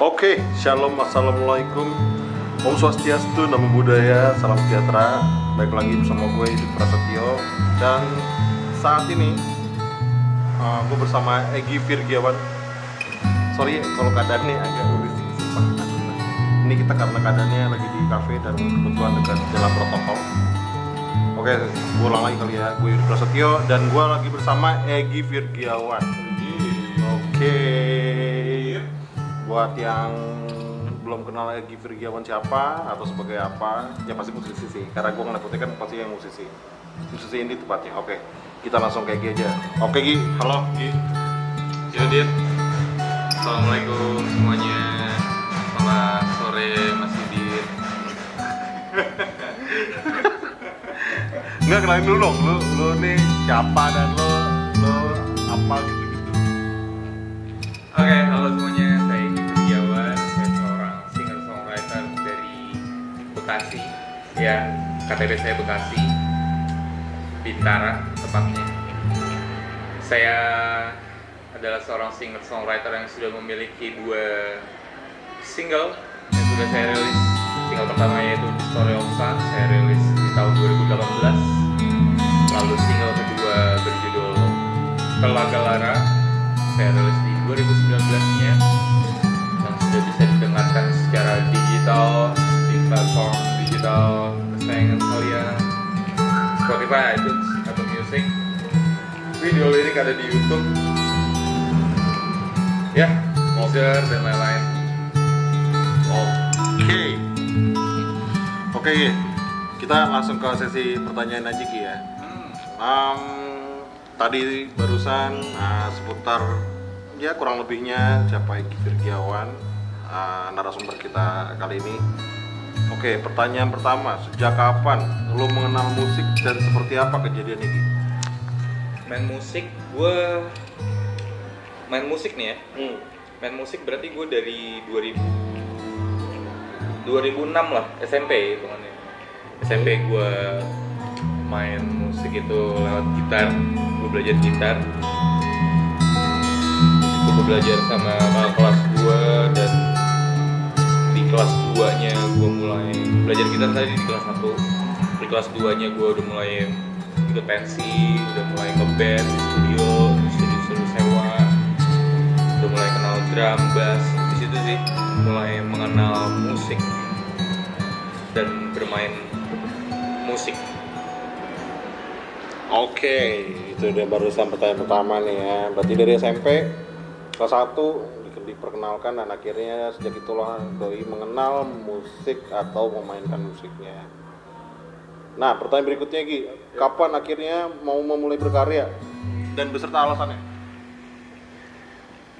Oke, shalom, assalamualaikum, om swastiastu, namo buddhaya, salam sejahtera. Baik lagi bersama gue Yudit Prasetyo dan saat ini uh, gue bersama Egi Virgiawan. Sorry kalau keadaannya agak berisik. Ini kita karena keadaannya lagi di cafe dan kebetulan dekat jalan protokol. Oke, gue ulang lagi kali ya, gue Yudit Prasetyo dan gue lagi bersama Egi Virgiawan. Oke, buat yang belum kenal Egi Virgiawan siapa atau sebagai apa, ya pasti musisi sih. Karena gue ngeliatnya kan pasti yang musisi. Musisi ini tepatnya. Oke, kita langsung ke Egi aja. Oke Gi, halo Gi. Yudit Assalamualaikum semuanya Selamat sore Mas Yudit Nggak kenalin dulu dong, lu, lu nih siapa dan lu, lu apa gitu Ya, KTP saya Bekasi Bintara tepatnya. Saya adalah seorang singer-songwriter yang sudah memiliki dua single yang sudah saya rilis. Single pertama yaitu Story of Sun saya rilis di tahun 2018 lalu single kedua berjudul Telaga Lara saya rilis di 2019 nya video lirik ada di YouTube ya Deezer dan lain-lain Oke. Oke kita langsung ke sesi pertanyaan aja Gi ya. Um, tadi barusan uh, seputar ya kurang lebihnya siapa Egi Virgiawan uh, narasumber kita kali ini. Oke, pertanyaan pertama, sejak kapan lo mengenal musik dan seperti apa kejadian ini? Main musik gue main musik nih ya. Hmm. main musik berarti gue dari 2000 2006 lah SMP hitungannya. SMP gue main musik itu lewat gitar gue belajar gitar. Itu gue belajar sama kakak kelas gue dan di kelas 2 nya gue mulai belajar gitar tadi di kelas 1 di kelas 2 nya gue udah mulai ikut pensi udah mulai ngeband di studio di studio studio sewa udah mulai kenal drum bass di situ sih mulai mengenal musik dan bermain musik Oke, itu udah barusan pertanyaan pertama nih ya. Berarti dari SMP kelas 1 di- diperkenalkan dan akhirnya sejak itulah doi mengenal musik atau memainkan musiknya. Nah, pertanyaan berikutnya Gi, kapan akhirnya mau memulai berkarya? Dan beserta alasannya?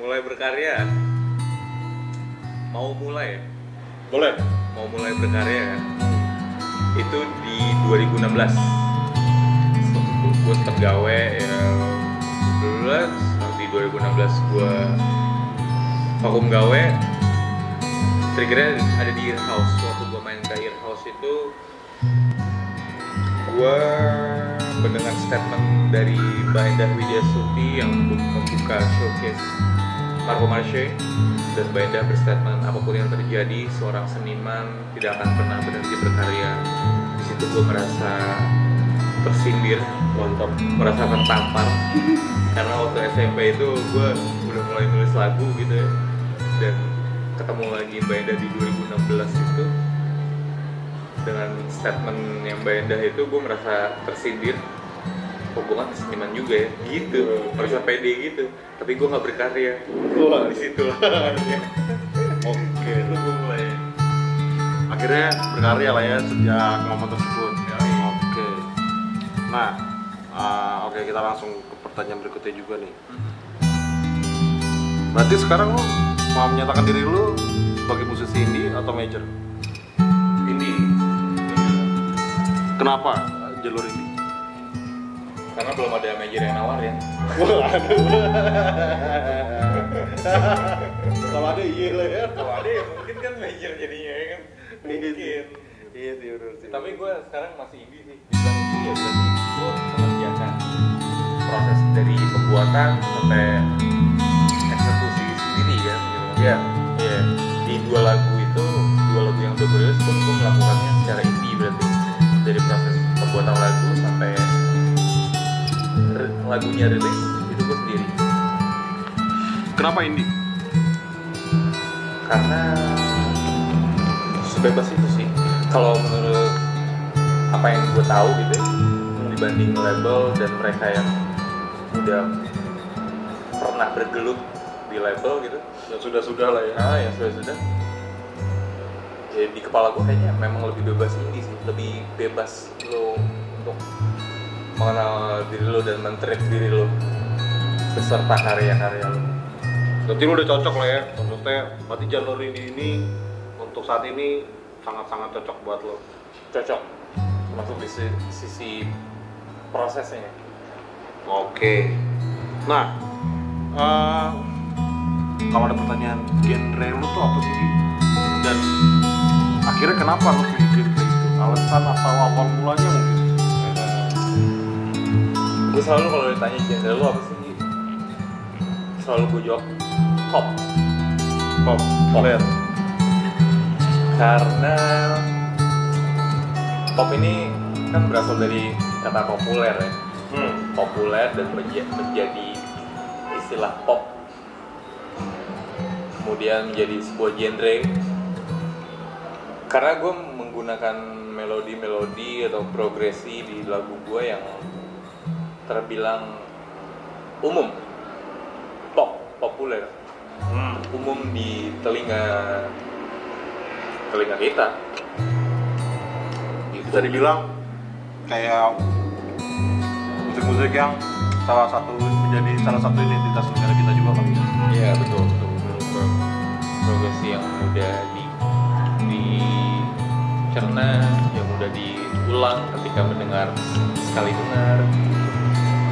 mulai berkarya. Mau mulai? Boleh. mau mulai berkarya itu di 2016 gue tetap gawe ya 2012 di 2016 gue vakum gawe. Triggernya ada di Earhouse gue mendengar statement dari Mbak Endah Widya Suti yang membuka showcase Marco Marche. Dan Mbak Endah berstatement apa pun yang terjadi seorang seniman tidak akan pernah berhenti berkarya. Di situ gue merasa tersindir Mantap. merasa tertampar karena waktu SMP itu gue udah mulai nulis lagu gitu ya. Dan ketemu lagi Mbak Endah di 2016 itu dengan statement yang Mbak Endah itu gue merasa tersindir kok gue kan seniman juga ya gitu Hmm. merasa pede gitu tapi gue nggak berkarya Wah, di situ Oke. itu gue mulai Akhirnya berkarya lah ya sejak momen tersebut. Yoi. Oke. Nah, uh, oke kita langsung ke pertanyaan berikutnya juga nih. Berarti sekarang lu mau menyatakan diri lu sebagai musisi indie atau major? Kenapa jalur indie? karena belum ada manajer yang nawarin Kalau ada iya lah ya. kalau ada ya mungkin kan manajer jadinya ya kan mungkin Iya sih bener sih. tapi gue sekarang masih indie sih dibilang indie ya berarti gue mengerjakan proses dari pembuatan sampai eksekusi sendiri kan gitu. Iya. Iya. dua lagu itu dua lagu yang udah gue rilis pun gue melakukannya secara indie berarti dari proses pembuatan lagu sampai lagunya rilis itu gue sendiri Kenapa indie? karena sebebas itu sih kalau menurut apa yang gue tahu gitu ya, dibanding label dan mereka yang udah pernah bergelut di label gitu Ya sudah-sudah lah ya. ah yang sudah sudah ya di kepala gue kayaknya memang lebih bebas sih lebih bebas lo untuk mengenal diri lo dan mentreat diri lo beserta karya-karya lo Berarti lu udah cocok lah ya. Maksudnya berarti jalur ini ini untuk saat ini sangat-sangat cocok buat lo. cocok termasuk di si- sisi prosesnya Oke. Nah, eh, kalau ada pertanyaan genre lu tuh apa sih? Dan akhirnya kenapa lu pilih genre itu? Alasan atau awal mulanya mungkin? gue selalu kalau ditanya genre lo apa sih? Selalu gue jawab pop. Pop, populer. karena pop ini kan berasal dari kata populer ya. Hmm. populer dan menja- menjadi istilah pop. Kemudian menjadi sebuah genre. Karena gue menggunakan melodi-melodi atau progresi di lagu gue yang terbilang umum pop populer Hmm. umum di telinga telinga kita Bisa dibilang kayak musik-musik yang salah satu menjadi salah satu identitas negara kita juga kali ya. Iya betul betul betul. Pro- Progresi yang mudah di dicerna, yang mudah diulang ketika mendengar sekali dengar.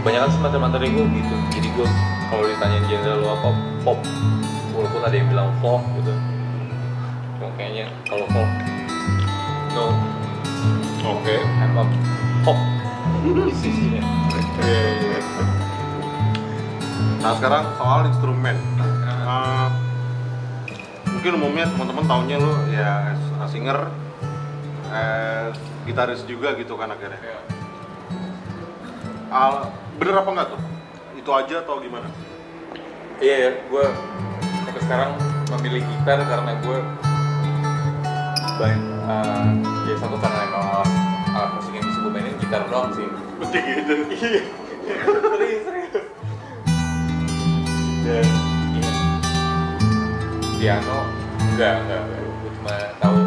Kebanyakan sih materi-materi gue gitu. Jadi gue kalau ditanyain genre lo apa pop, walaupun ada yang bilang folk gitu. Cuma kayaknya kalau folk, no, Oke. I'm a pop. Sisinya. Iya, iya. Nah sekarang soal instrumen. Eh, mungkin umumnya teman-teman taunya lu ya singer, as gitaris juga gitu kan akhirnya. Al, bener apa enggak tuh? Itu aja atau gimana? Iya, ya, gue sampai sekarang memilih gitar karena gue banyak uh, ya satu karena emang alat, alat musik yang bisa gue mainin gitar doang sih. Betul gitu. Iya, serius serius. Dan iya, piano enggak enggak, enggak. gue cuma tahu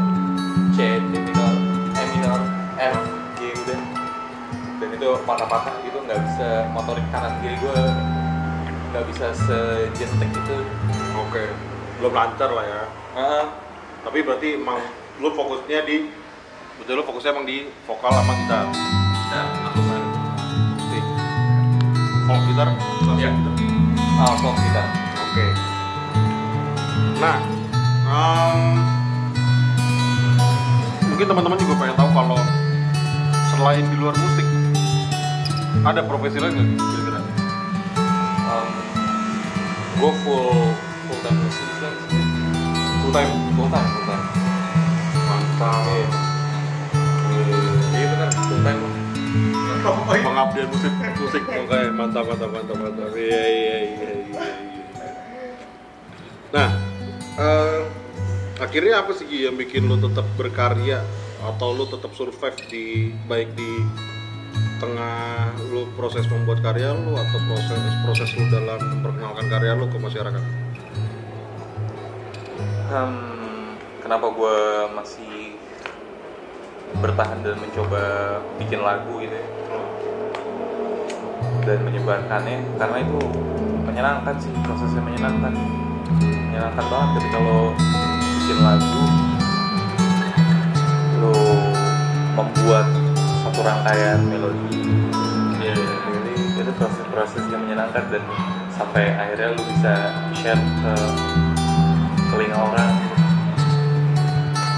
C, D Dan itu patah-patah gitu nggak bisa motorik kanan kiri gue nggak bisa sejentek itu. Oke. Belum lancar lah ya. Ah, Tapi berarti emang lu fokusnya di betul lu fokusnya emang di vokal sama gitar. nah, aku Musik. Folk gitar, Iya. gitar. ah, folk gitar. Oke. Nah, em, mungkin teman-teman juga pengen tahu kalau selain di luar musik ada profesi lain nggak kira-kira? Um, gue full full time musician. Full time. full time full time. Mantap. Iya benar full time. Pengabdian musik musik oke mantap mantap mantap mantap. Iya iya iya iya. iya. Nah, eh, akhirnya apa sih yang bikin lu tetap berkarya atau lu tetap survive di baik di tengah lu proses membuat karya lu atau proses proses lu dalam memperkenalkan karya lu ke masyarakat? Hmm, kenapa gue masih bertahan dan mencoba bikin lagu gitu ya dan menyebarkannya karena itu menyenangkan sih prosesnya menyenangkan menyenangkan banget ketika lo bikin lagu lo membuat satu rangkaian melodi Iya. jadi itu proses-proses yang menyenangkan dan sampai akhirnya lo bisa share ke telinga orang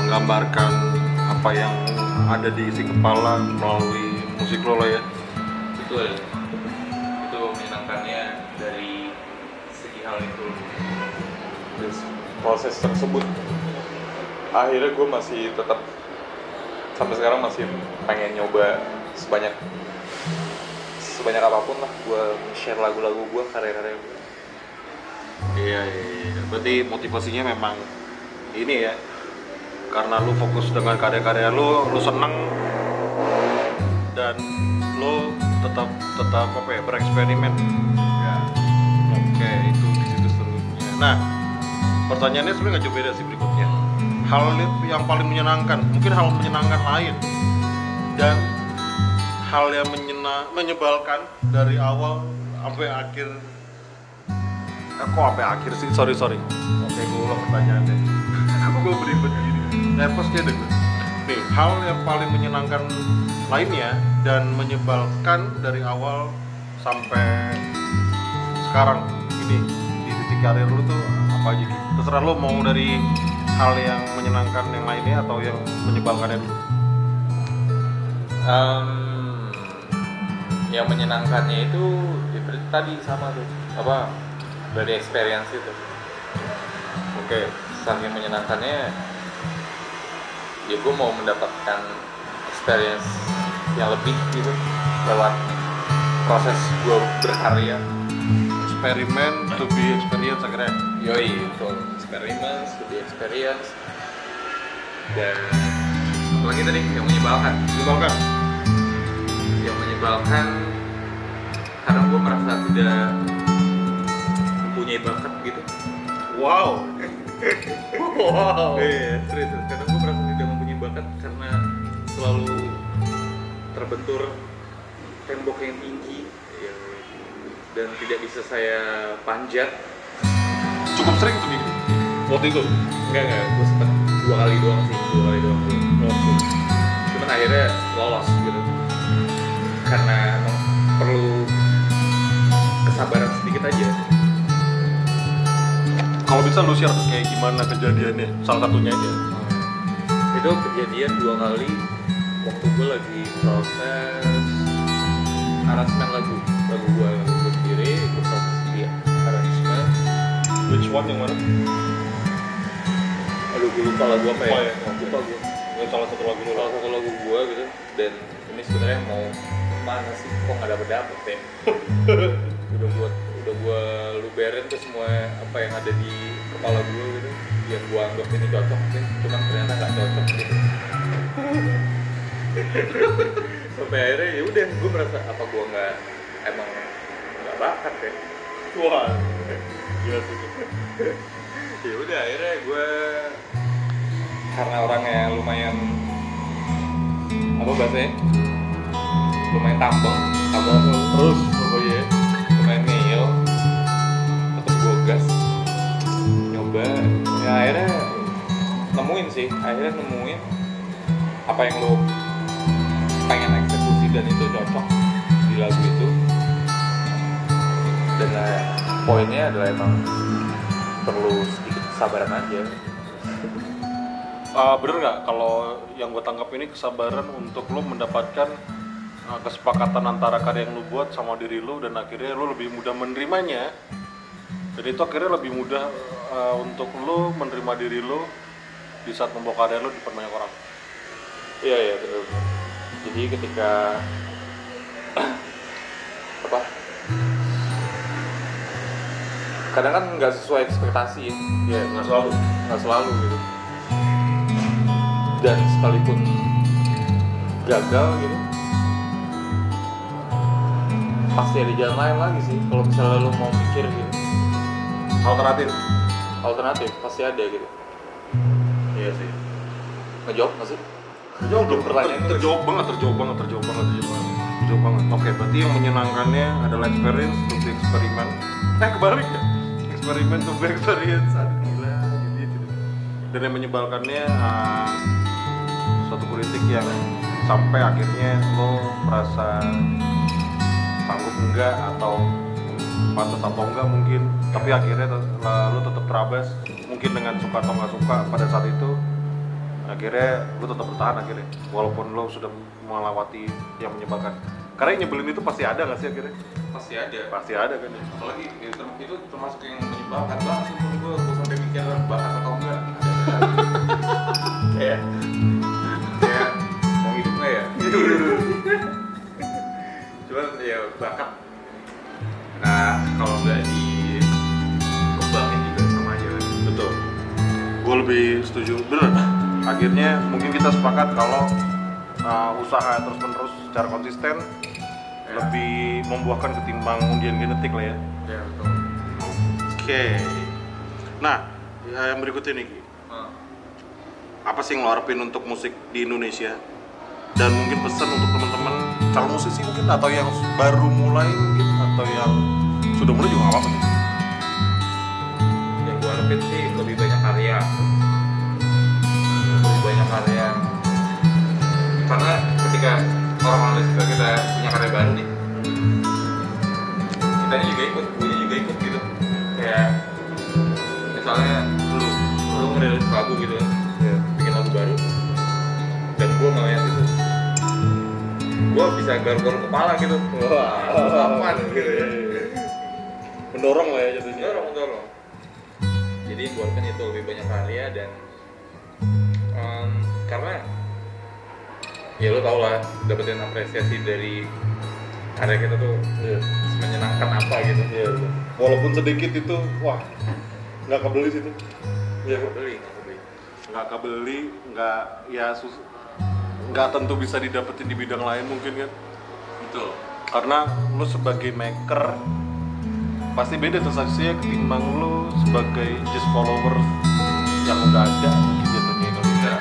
Menggambarkan apa yang ada di isi kepala melalui musik lo lah ya. betul itu menyenangkannya dari segi hal itu proses tersebut akhirnya gue masih tetap sampai sekarang masih pengen nyoba sebanyak sebanyak apa pun lah gue share lagu-lagu gue karya-karya gue Iya, iya, iya. Berarti motivasinya memang ini ya. Karena lu fokus dengan karya-karya lu, lu seneng dan lu tetap tetap apa ya bereksperimen. ya Oke, itu di situ seterusnya. Nah, pertanyaannya sebenarnya nggak jauh beda sih berikutnya. Hal yang paling menyenangkan, mungkin hal menyenangkan lain dan hal yang menyena, menyebalkan dari awal sampai akhir. Eh, kok sampai akhir sih? Sorry sorry. Oke, gue ulang pertanyaannya. Aku gue beribet gini. Nervous kayak deh gue. Nih, hal yang paling menyenangkan lainnya dan menyebalkan dari awal sampai sekarang ini di titik karir lu tuh apa aja gitu terserah lu mau dari hal yang menyenangkan yang lainnya atau yang menyebalkannya dulu Em, yang menyenangkannya itu ya tadi sama tuh apa dari experience itu. Oke saking menyenangkannya ya gue mau mendapatkan experience yang lebih gitu lewat proses gue berkarya. Eksperimen to be experience akhirnya. Yoi betul experiments to be experience dan apa lagi tadi yang menyebalkan menyebalkan yang menyebalkan karena gue merasa tidak mempunyai bakat gitu wow wow Iya, serius. serius. Karena gue merasa tidak mempunyai bakat karena selalu terbentur tembok yang tinggi dan tidak bisa saya panjat. cukup sering tuh gitu waktu itu Enggak enggak, gue sempet dua kali doang sih, dua kali doang sih. Cuman akhirnya lolos gitu. Karena emang perlu kesabaran sedikit aja. kalau bisa lu share kayak gimana kejadiannya salah satunya aja. Itu kejadian dua kali waktu gue lagi proses aransemen lagu. Lagu gue lagu gue sendiri gue proses di aransemen which one yang mana gue lupa lagu apa ya? Oh, iya. lupa gue yang salah satu lagu lu. Salah satu lagu gue gitu. Dan ini sebenarnya mau mana sih? Kok nggak dapet dapet ya? Udah buat udah gue luberin tuh semua apa yang ada di kepala gue gitu. Yang gue anggap ini cocok nih cuman ternyata nggak cocok gitu. Sampai akhirnya ya udah gue merasa apa gue nggak emang nggak bakat ya? Wah iya sih. Ya udah akhirnya gue karena orangnya lumayan apa bahasanya? Lumayan tambang tambang terus iya lumayan ngeyel tetep gue gas. Nyoba ya akhirnya nemuin sih akhirnya nemuin apa yang lo pengen eksekusi dan itu cocok di lagu itu. Dan eh, poinnya adalah emang perlu sedikit kesabaran aja Ah, bener nggak? Kalau yang gue tangkap ini kesabaran untuk lo mendapatkan ah, kesepakatan antara karya yang lo buat sama diri lo dan akhirnya lo lebih mudah menerimanya. Dan itu akhirnya lebih mudah ah, untuk lo menerima diri lo di saat membawa karya lo di depan banyak orang. Iya iya benar jadi ketika apa? Kadang kan nggak sesuai ekspektasi. Ya nggak selalu. nggak selalu gitu dan sekalipun gagal gitu pasti ada jalan lain lagi sih. Kalau misalnya lo mau mikir gitu. Alternatif? Alternatif pasti ada gitu. Iya sih. Ngejawab nggak sih? Terjawab Untuk pertanyaan ini. terjawab banget terjawab banget terjawab banget terjawab banget. Terjawab banget. Oke berarti yang menyenangkannya adalah experience untuk di eksperimen. Eh kebalik ya eksperimen to be experience aduh gila. Gitu, gitu. dan yang menyebalkannya ah, suatu kritik yang sampai akhirnya lo merasa sanggup enggak atau pantas atau enggak mungkin. Tapi akhirnya lo tetap terabas mungkin dengan suka atau nggak suka pada saat itu akhirnya gue tetap bertahan akhirnya walaupun lo sudah melewati yang menyebalkan karena yang nyebelin itu pasti ada nggak sih akhirnya? Pasti ada. Pasti ada kan ya? Apalagi ya, itu termasuk yang menyebalkan banget gue gue sampai mikir bakat atau enggak tidur cuman ya bakat nah kalau nggak dikembangin juga sama aja. Betul. Gue lebih setuju. Bener. Akhirnya mungkin kita sepakat kalau uh, usaha terus menerus secara konsisten ya. lebih membuahkan ketimbang undian genetik lah ya. Ya betul. Oke. Okay. nah yang berikutnya nih ah. apa sih ngelarpin untuk musik di Indonesia? Dan mungkin pesan untuk teman-teman calon musisi mungkin atau yang baru mulai mungkin atau yang sudah mulai juga nggak apa-apa sih. Yang gue harapin sih lebih banyak karya. Lebih banyak karya. Karena ketika orang-orang suka kita punya karya baru nih. Kita juga ikut punya juga ikut gitu. Kayak misalnya lu lu ngerilis lagu gitu bisa garuk-garuk kepala gitu. Wah. Apaan gitu ya? Mendorong lah ya jadinya dorong dorong jadi gue kan itu lebih banyak karya dan em, karena ya lo tau lah dapetin apresiasi dari karya kita tuh Iya. menyenangkan apa gitu. Iya, iya. walaupun sedikit itu wah nggak kebeli sih ya beli nggak beli nggak kebeli nggak ya sus nggak tentu bisa didapetin di bidang lain mungkin kan? Betul. Karena lu sebagai maker pasti beda sensasinya ketimbang lu sebagai just follower yang udah ada mungkin jatuhnya kalau ya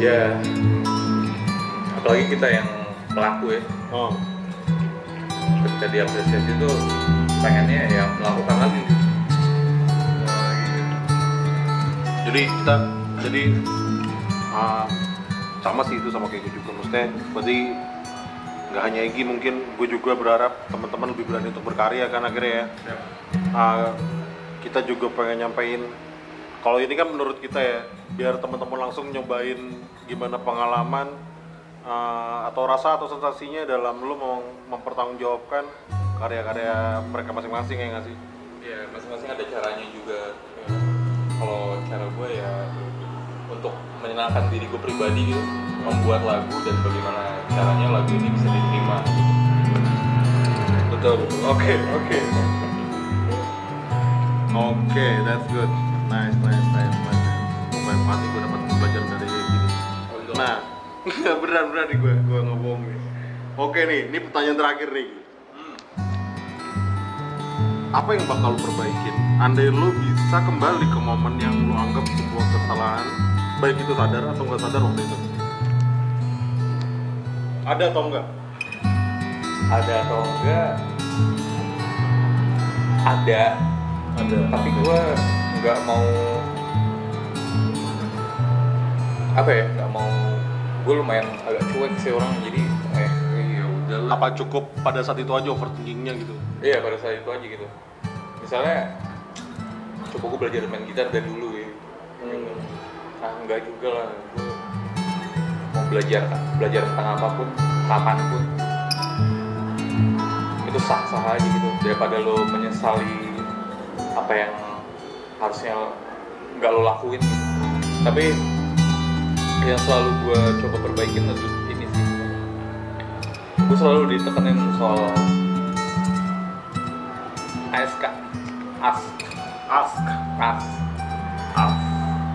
ya. Apalagi kita yang pelaku ya. Oh. Ketika diapresiasi itu pengennya ya melakukan lagi. Nah, gitu. jadi kita jadi ah, sama sih itu sama kayak gue juga. Maksudnya berarti nggak hanya Egi mungkin gue juga berharap teman-teman lebih berani untuk berkarya kan akhirnya ya. Ya. Ah, kita juga pengen nyampein. Kalau ini kan menurut kita ya biar teman-teman langsung nyobain gimana pengalaman ah, atau rasa atau sensasinya dalam lu mau mempertanggungjawabkan karya-karya mereka masing-masing ya nggak sih? Ya masing-masing ada caranya juga. Kalau cara gue ya untuk menyenangkan diri gue pribadi gitu. Membuat lagu dan bagaimana caranya lagu ini bisa diterima betul betul. Oke oke. Oke that's good. Nice nice nice nice. Oh, banget nih gue dapat pelajaran dari gini nah nggak beneran beneran nih gue gue nggak bohong nih. Oke nih ini pertanyaan terakhir nih. Hmm. apa yang bakal lu perbaikin? Andai lu bisa kembali ke momen yang lu anggap sebuah kesalahan baik itu sadar atau nggak sadar waktu itu? Ada atau enggak ada atau enggak ada. Ada. Tapi gue nggak mau apa ya? Nggak mau. Gue lumayan agak cuek sih orang jadi eh ya udahlah. apa cukup pada saat itu aja overthinkingnya gitu. Iya pada saat itu aja gitu. Misalnya coba gue belajar main gitar dari dulu. Ah enggak juga lah. Gue mau belajar belajar tentang apa pun, kapan pun itu sah sah aja gitu. Daripada lo menyesali apa yang harusnya nggak lo lakuin. Tapi yang selalu gue coba perbaikin itu ini sih. Gue selalu ditekenin soal ASK ask ASK ask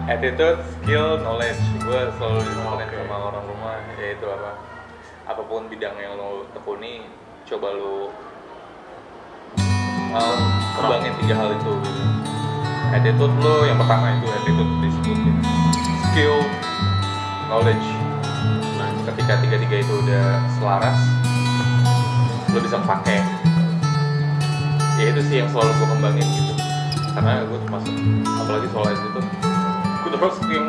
attitude, skill, knowledge. Gue selalu ditekenin Oke. sama orang rumah yaitu apa. Apa pun bidang yang lo tekuni coba lo um, kembangin tiga hal itu. Gitu. attitude lo yang pertama itu attitude disiplin skill knowledge. Nah ketika tiga-tiga itu udah selaras lo bisa pakai. Ya itu sih yang selalu gue kembangin gitu. Karena gue termasuk apalagi soal itu gue terus yang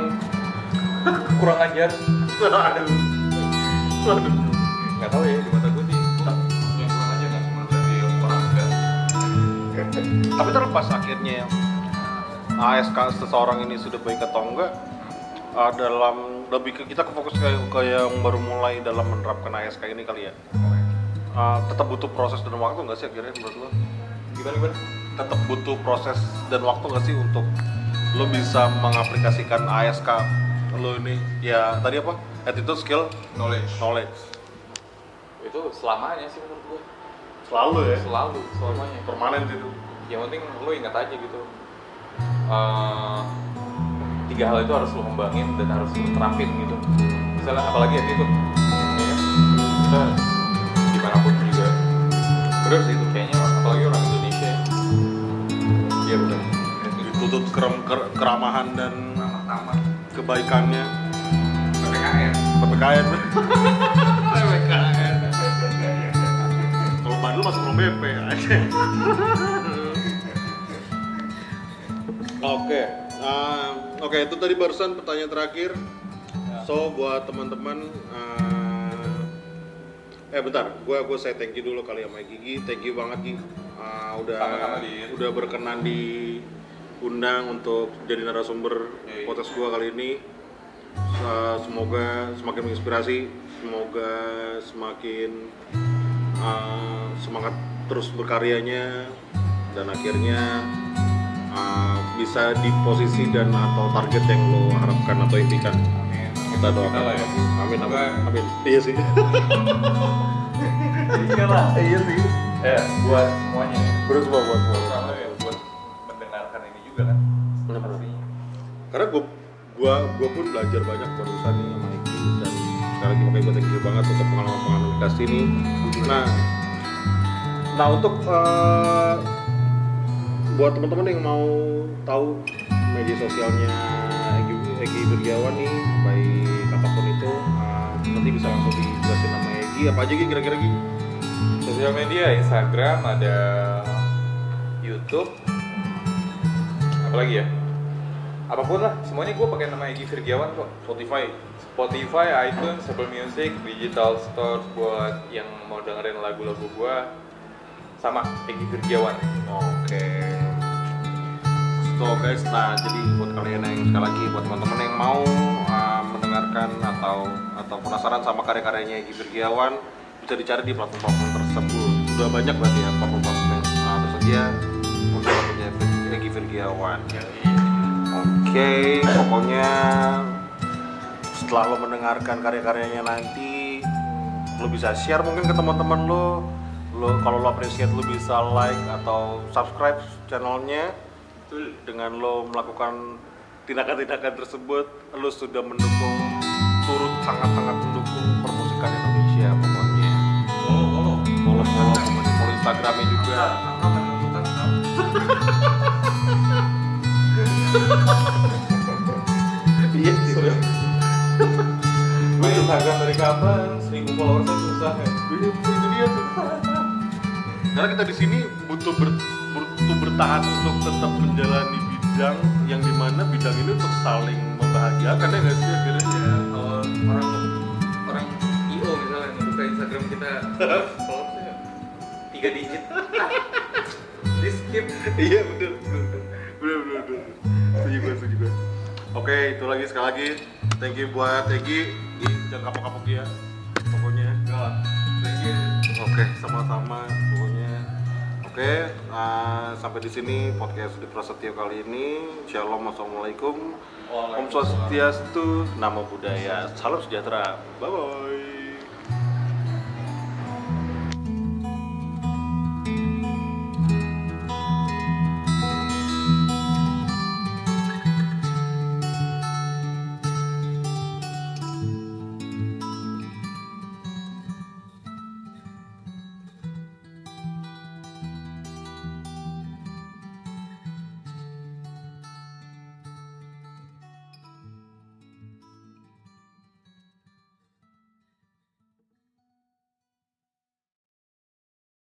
kurang ajar. Aduh. Aduh nggak tahu ya di mata gue sih. Yang kurang ajar nggak cuma berarti yang kurang enggak tapi terlepas akhirnya ASK seseorang ini sudah baik atau enggak uh, dalam lebih ke kita ke fokus ke, ke yang baru mulai dalam menerapkan ASK ini kali ya? Uh, tetap butuh proses dan waktu nggak sih akhirnya menurut lo? Gimana gimana? Tetap butuh proses dan waktu nggak sih untuk lo bisa mengaplikasikan ASK lo ini. Ya tadi apa? Attitude skill knowledge. knowledge. Itu selamanya sih menurut gue. Selalu ya. selalu selamanya. Permanen itu. yang penting lo ingat aja gitu. Eh, tiga hal itu harus lo kembangin dan harus lo terapin gitu. Misalnya apalagi ya itu. Ya, kita di mana pun juga. Terus itu Dituntut kerem- ker- keramahan dan kebaikannya. PPKN PPKN. PPKN Kalau Bandung masuk belum BP aja. Oke, um, oke itu tadi barusan pertanyaan terakhir. So buat teman-teman, uh, eh bentar, gua gua saya thank you dulu kali sama Gigi, thank you banget Gigi, Uh, udah Sama-sama, udah berkenan di undang untuk jadi narasumber Yoi. podcast gua kali ini. Semoga semakin menginspirasi, semoga semakin uh, semangat terus berkaryanya dan akhirnya uh, bisa di posisi dan atau target yang lo harapkan atau impikan Amin. kita doakan lah ya. amin amin amin iya sih iya lah iya sih ya buat semuanya ya bener semua buat semua juga kan? Pastinya karena gua gua gua pun belajar banyak barusan nih sama Iki dan sekali lagi makanya gua thank you banget untuk pengalaman pengalaman dikasih ini. Nah nah untuk eh, buat teman-teman yang mau tahu media sosialnya Egi, Egi nih baik apa pun itu eh, nanti bisa langsung dijelasin nama Egi. Apa aja Gi kira-kira Gi? Sosial media Instagram ada YouTube apalagi ya? Apa pun lah semuanya gue pakai nama Egi Virgiawan kok. Spotify. Spotify, iTunes, Apple Music, Digital Store buat yang mau dengerin lagu-lagu gue sama Egi Virgiawan. Oke. So guys, nah jadi buat kalian yang sekali lagi buat teman-teman yang mau uh, mendengarkan atau atau penasaran sama karya-karyanya Egy Virgiawan bisa dicari di platform-platform tersebut. Sudah banyak berarti ya platform-platform yang uh, tersedia untuk Egy Virgiawan. Oke, pokoknya setelah lo mendengarkan karya-karyanya nanti lo bisa share mungkin ke teman-teman lo. Lo kalau lo appreciate lo bisa like atau subscribe channelnya. Dengan lo melakukan tindakan-tindakan tersebut lo sudah mendukung turut sangat-sangat mendukung permusikan Indonesia pokoknya. Follow follow follow follow Instagramnya juga iya sih Main Instagram dari kapan? Seribu followersnya susah ya. Iya, itu dia tuh. Karena kita di sini butuh ber, butuh bertahan untuk tetap menjalani bidang yang di mana bidang ini untuk saling membahagiakan ya nggak sih akhirnya? Ya, kalau orang orang IO misalnya ngebuka Instagram kita followersnya tiga digit. Skip. iya bener bener bener bener bener. Setuju gue setuju gue. Oke itu lagi sekali lagi thank you buat Egi. Jangan kapok-kapok dia. Pokoknya. Enggak. Thank you. Oke, sama-sama pokoknya. Oke, uh, sampai di sini podcast di Prasetyo kali ini. Shalom, assalamualaikum. Om Swastiastu, nama budaya. Salam sejahtera. Bye bye.